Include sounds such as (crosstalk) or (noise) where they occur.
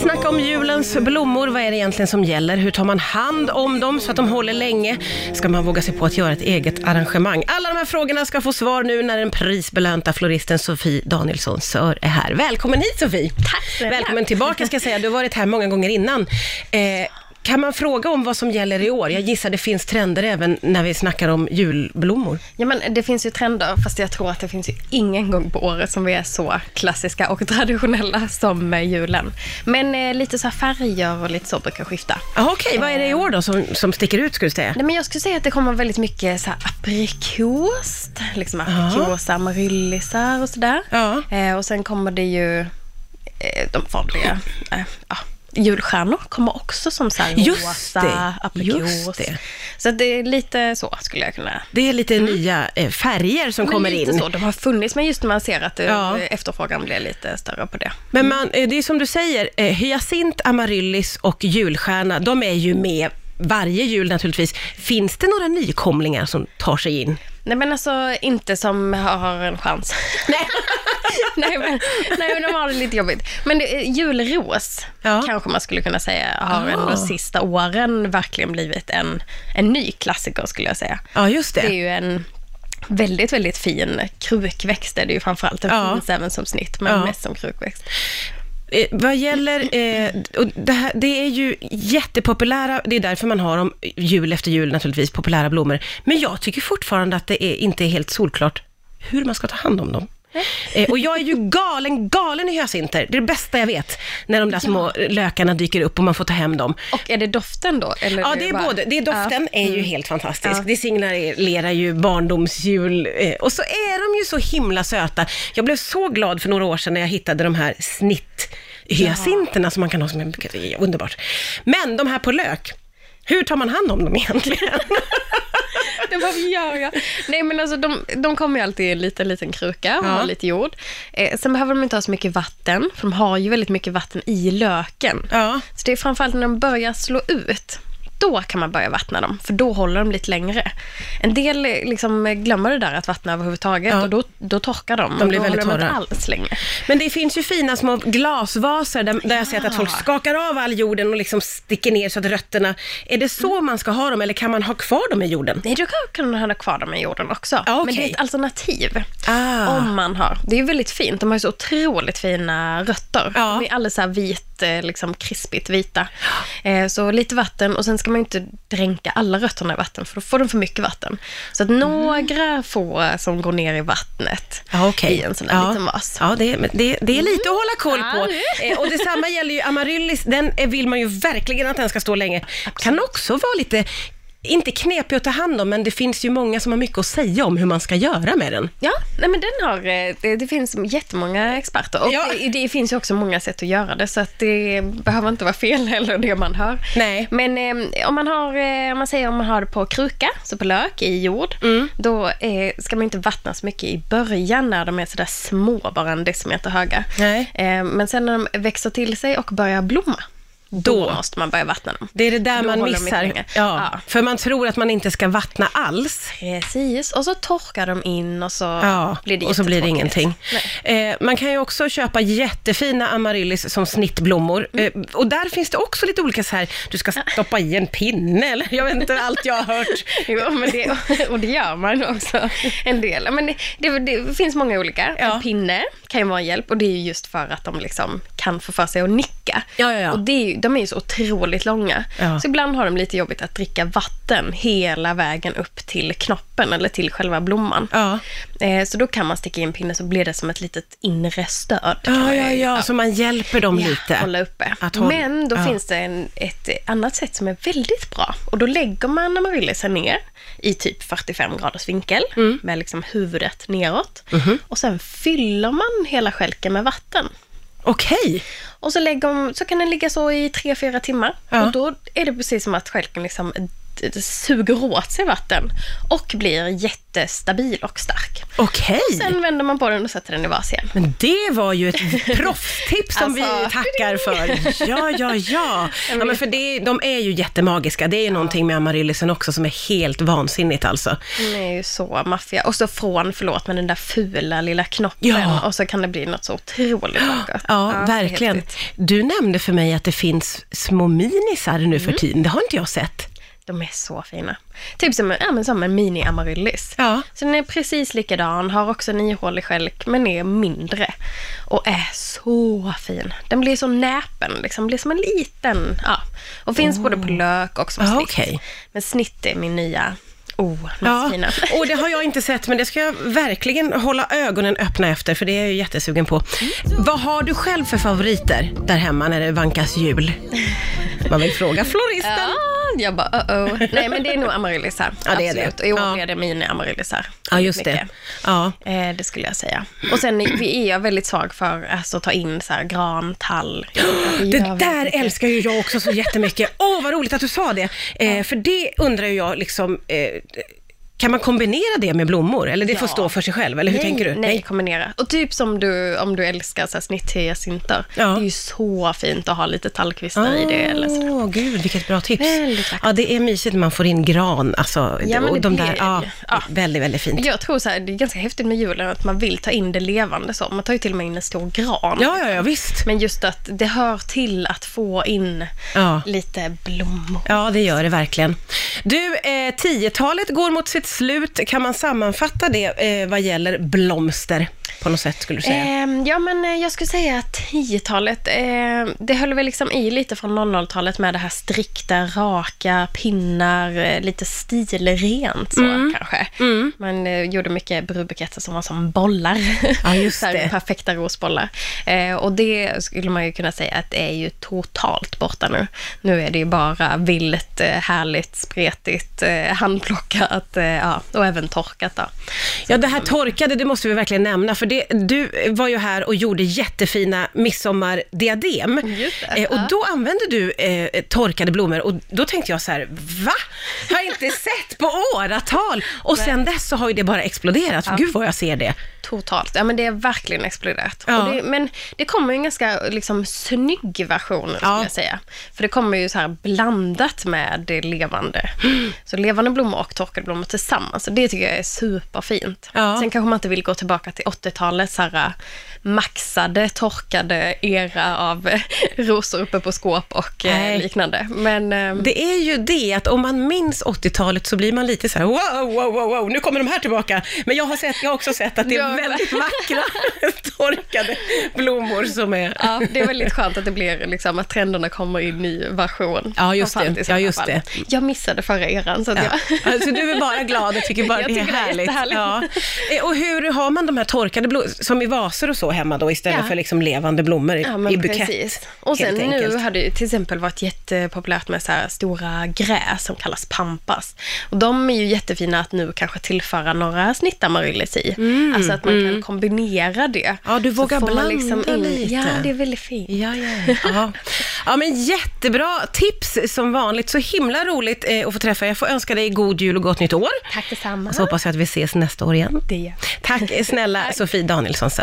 snacka om julens blommor. Vad är det egentligen som gäller? Hur tar man hand om dem så att de håller länge? Ska man våga sig på att göra ett eget arrangemang? Alla de här frågorna ska få svar nu när den prisbelönta floristen Sofie Danielsson Sör är här. Välkommen hit Sofie! Tack. Välkommen tillbaka ska jag säga. Du har varit här många gånger innan. Eh, kan man fråga om vad som gäller i år? Jag gissar det finns trender även när vi snackar om julblommor. Ja, men det finns ju trender, fast jag tror att det finns ju ingen gång på året som vi är så klassiska och (laughs) traditionella som julen. Men eh, lite så färger och lite så brukar skifta. Okej, vad är det i år då som, som sticker ut skulle du säga? Nej, men jag skulle säga att det kommer väldigt mycket så här aprikos, liksom aprikosa, amaryllisar och sådär. Ja. Eh, och sen kommer det ju eh, de vanliga, eh, ja, julstjärnor kommer också som så här Just rosa, aprikos. Så det är lite så skulle jag kunna Det är lite nya eh, färger som Men kommer lite in. så, de har funnits, men just när man ser att Ja. efterfrågan blir lite större på det. Men man, eh, det är som du säger, eh, hyacint, amaryllis och julstjärna, de är ju med varje jul naturligtvis. Finns det några nykomlingar som tar sig in? Nej men alltså inte som har en chans. Nej. (laughs) nej, men, nej men de har det lite jobbigt. Men det, julros Ja. kanske man skulle kunna säga har Ah. ändå sista åren verkligen blivit en, en ny klassiker skulle jag säga. Ja, just det. Det är ju en väldigt, väldigt fin krukväxt är det ju framförallt. Den Ja. finns även som snitt, men Ja. mest som krukväxt. Eh, vad gäller, eh, och det, här, det är ju jättepopulära, det är därför man har dem jul efter jul naturligtvis, populära blommor. Men jag tycker fortfarande att det är, inte är helt solklart hur man ska ta hand om dem. Eh, och jag är ju galen, galen i hyacinter. Det är det bästa jag vet. När de där små lökarna dyker upp och man får ta hem dem. Och är det doften då? Eller Ja, det är bara- både. Det är doften är ju helt fantastisk. Ja. Det signalerar ju barndomsjul. eh, Och så är de ju så himla söta. Jag blev så glad för några år sedan när jag hittade de här snitthyacinterna som man kan ha som en Underbart. Men de här på lök, hur tar man hand om dem egentligen? (laughs) (laughs) Vad gör jag? Nej men alltså de, de kommer ju alltid i en liten, liten kruka och Ja. har lite jord. Eh, sen behöver de inte ha så mycket vatten, för de har ju väldigt mycket vatten i löken. ja. Så det är framförallt när de börjar slå ut, då kan man börja vattna dem, för då håller de lite längre. En del liksom glömmer det där att vattna överhuvudtaget Ja. och då, då torkar de. De och blir då väldigt torra. alls länge. Men det finns ju fina små glasvaser där, där jag sett att folk skakar av all jorden och liksom sticker ner så att rötterna... Är det så man ska ha dem eller kan man ha kvar dem i jorden? Nej, då kan- ha kvar dem i jorden också. Ja, Men okej. det är ett alternativ. Ah. Om man har. Det är väldigt fint. De har ju så otroligt fina rötter. Ja. De är alldeles så här eh, liksom krispigt vita. Eh, Så lite vatten och sen ska man ju inte dränka alla rötterna i vatten för då får de för mycket vatten. Så att några få som går ner i vattnet Ja, okej. i en sån där ja. liten vas. Ja, det, det, det är lite att hålla koll Ja, på. det Eh, och detsamma gäller ju amaryllis, den vill man ju verkligen att den ska stå länge. Kan också vara lite, inte knepig att ta hand om, men det finns ju många som har mycket att säga om hur man ska göra med den. Ja, nej men den har, eh, det, det finns jättemånga experter och Ja. det, det finns ju också många sätt att göra det så att det behöver inte vara fel (laughs) heller det man hör. Nej. Men eh, om man har, eh, om man säger om man har det på kruka, så på lök i jord, Mm. då eh, ska man inte vattna så mycket i början när de är sådär små, bara en decimeter höga. Nej. Eh, men sen när de växer till sig och börjar blomma, då, Då. måste man börja vattna dem. Det är det där Då man missar. Ja. Ja. För man tror att man inte ska vattna alls. Precis, och så torkar de in och så Ja, blir det och så blir det ingenting. Eh, man kan ju också köpa jättefina amaryllis som snittblommor. Mm. Eh, och där finns det också lite olika så här, du ska stoppa i en pinne eller jag vet inte allt jag har hört. (laughs) Jo, men det, och det gör man också en del. Men det, det, det finns många olika. Ja. En pinne kan ju vara en hjälp och det är ju just för att de liksom kan få för sig att nicka. Ja, ja, ja. Och det är ju, de är ju så otroligt långa. Ja. Så ibland har de lite jobbigt att dricka vatten hela vägen upp till knoppen eller till själva blomman. Ja. Eh, så då kan man sticka in pinne så blir det som ett litet inre stöd. Ja, ja, ja, så man hjälper dem Ja, lite. hålla uppe. Hålla- Men då finns det en, ett annat sätt som är väldigt bra. Och då lägger man amaryllisen ner i typ 45 graders vinkel Mm. med liksom huvudet neråt. Mhm. Och sen fyller man hela skälken med vatten. Okej. Och så, lägger, så kan den ligga så i 3-4 timmar. Ja. Och då är det precis som att skälken liksom suger åt sig vatten och blir jättestabil och stark. Okej. Sen vänder man på den och sätter den i vas igen. Men det var ju ett (laughs) proffstips som vi Alltså, tackar för. Ja, ja, ja. (laughs) ja men för det, de är ju jättemagiska. Det är ju någonting med amaryllisen också som är helt vansinnigt alltså. Den är ju så maffia. Och så från, förlåt, men den där fula lilla knoppen. Ja. Och så kan det bli något så otroligt vackert. Ja, är verkligen. Du nämnde för mig att det finns små minisar nu Mm. för tiden. Det har inte jag sett. De är så fina. Typ som, ja, men som en mini-amaryllis. Ja. Så den är precis likadan, har också en ihålig stjälk, men är mindre. Och är så fin. Den blir så näpen, liksom. Blir som en liten, ja. Och finns både på lök och som Ah, snitt. okej. Men snitt är min nya, oh, Ja, fina. (laughs) och det har jag inte sett, men det ska jag verkligen hålla ögonen öppna efter, för det är jag jättesugen på. Vad har du själv för favoriter där hemma när det vankas jul? Man vill fråga floristen. Ja, jag bara, uh-oh. Nej, men det är nog amaryllisar. (laughs) Ja, det är det. Absolut. Och i år Ja. blir det mini-amaryllisar. Ja, just det. Mycket. Ja. Eh, det skulle jag säga. Och sen är- vi är jag väldigt svag för alltså, att ta in så här, gran, tall. (gasps) Det där mycket. älskar ju jag också så jättemycket. Åh, vad roligt att du sa det. Eh, för det undrar ju jag, liksom, eh, kan man kombinera det med blommor? Eller det får Ja. stå för sig själv, eller hur nej, tänker du? Nej, kombinera. Och typ som du, om du älskar så här, snitthyacinter. Ja. Det är ju så fint att ha lite tallkvistar i det. Eller så. Åh, gud, vilket bra tips. Väldigt vackert. Ja, det är mysigt när man får in gran. Alltså, Ja, men och det de blir där, det ja, ju. Ja. väldigt, väldigt fint. Jag tror så här, det är ganska häftigt med julen att man vill ta in det levande så. Man tar ju till och med in en stor gran. Ja, ja, ja, visst. Men just att det hör till att få in Ja. lite blommor. Ja, det gör det verkligen. Du, eh, 10-talet går mot sitt slut. Kan man sammanfatta det eh, vad gäller blomster på något sätt, skulle du säga? Ehm, ja, men eh, jag skulle säga att 10-talet, eh, det höll väl liksom i lite från 00-talet med det här strikta, raka pinnar, eh, lite stilrent så Mm. kanske. Man eh, gjorde mycket brudbuketter som var som bollar. Ja, just det. Perfekta rosbollar. Eh, och det skulle man ju kunna säga att det är ju totalt borta nu. Nu är det ju bara vilt, eh, härligt, spretigt, eh, handplockat eh, ja, och även torkat. Då. Ja, det här torkade, det måste vi verkligen nämna, för det, du var ju här och gjorde jättefina midsommardiadem. Eh, och ja. då använde du eh, torkade blommor och då tänkte jag så här, va? Har jag inte (laughs) sett på åratal? Och sen dess så har ju det bara exploderat, för gud vad jag ser det. Totalt. Ja, men det är verkligen exploderat. Ja. Det, men det kommer ju en ganska liksom, snygg version, skulle Ja. jag säga. För det kommer ju så här blandat med det levande. (gasps) Så levande blommor och torkade blommor tillsammans. Och det tycker jag är superfint. Ja. Sen kanske man inte vill gå tillbaka till 80-talets så här, äh, maxade, torkade era av (laughs) rosor uppe på skåp och eh, Nej. liknande. Men ehm, Det är ju det, att om man minns 80-talet så blir man lite så här, wow, wow, wow, wow, nu kommer de här tillbaka. Men jag har, sett, jag har också sett att det är väldigt vackra (laughs) torkade blommor som är... Ja, det är väldigt skönt att det blir liksom att trenderna kommer i ny version. Ja, just det. Ja, just det. Jag missade förra eran, så att Ja. jag... Alltså, du är bara glad och tycker (laughs) bara Jag det är tycker det är härligt. Ja. Eh, Och hur har man de här torkade blommor, som i vaser och så hemma då, istället Ja. för liksom levande blommor i, Ja, i bukett? precis. Och sen nu enkelt. har det till exempel varit jättepopulärt med så här stora gräs som kallas pampas. Och de är ju jättefina att nu kanske tillföra några snittamaryllis i. alltså att man kan kombinera det. Mm, Ja, du vågar man blanda lite. Ja, det är väldigt fint. Ja, ja, ja. (laughs) ja, men jättebra tips som vanligt. Så himla roligt eh, att få träffa er. Jag får önska dig god jul och gott nytt år. Tack detsamma. Så hoppas jag att vi ses nästa år igen. Det gör Tack snälla (laughs) Sofie Danielsson.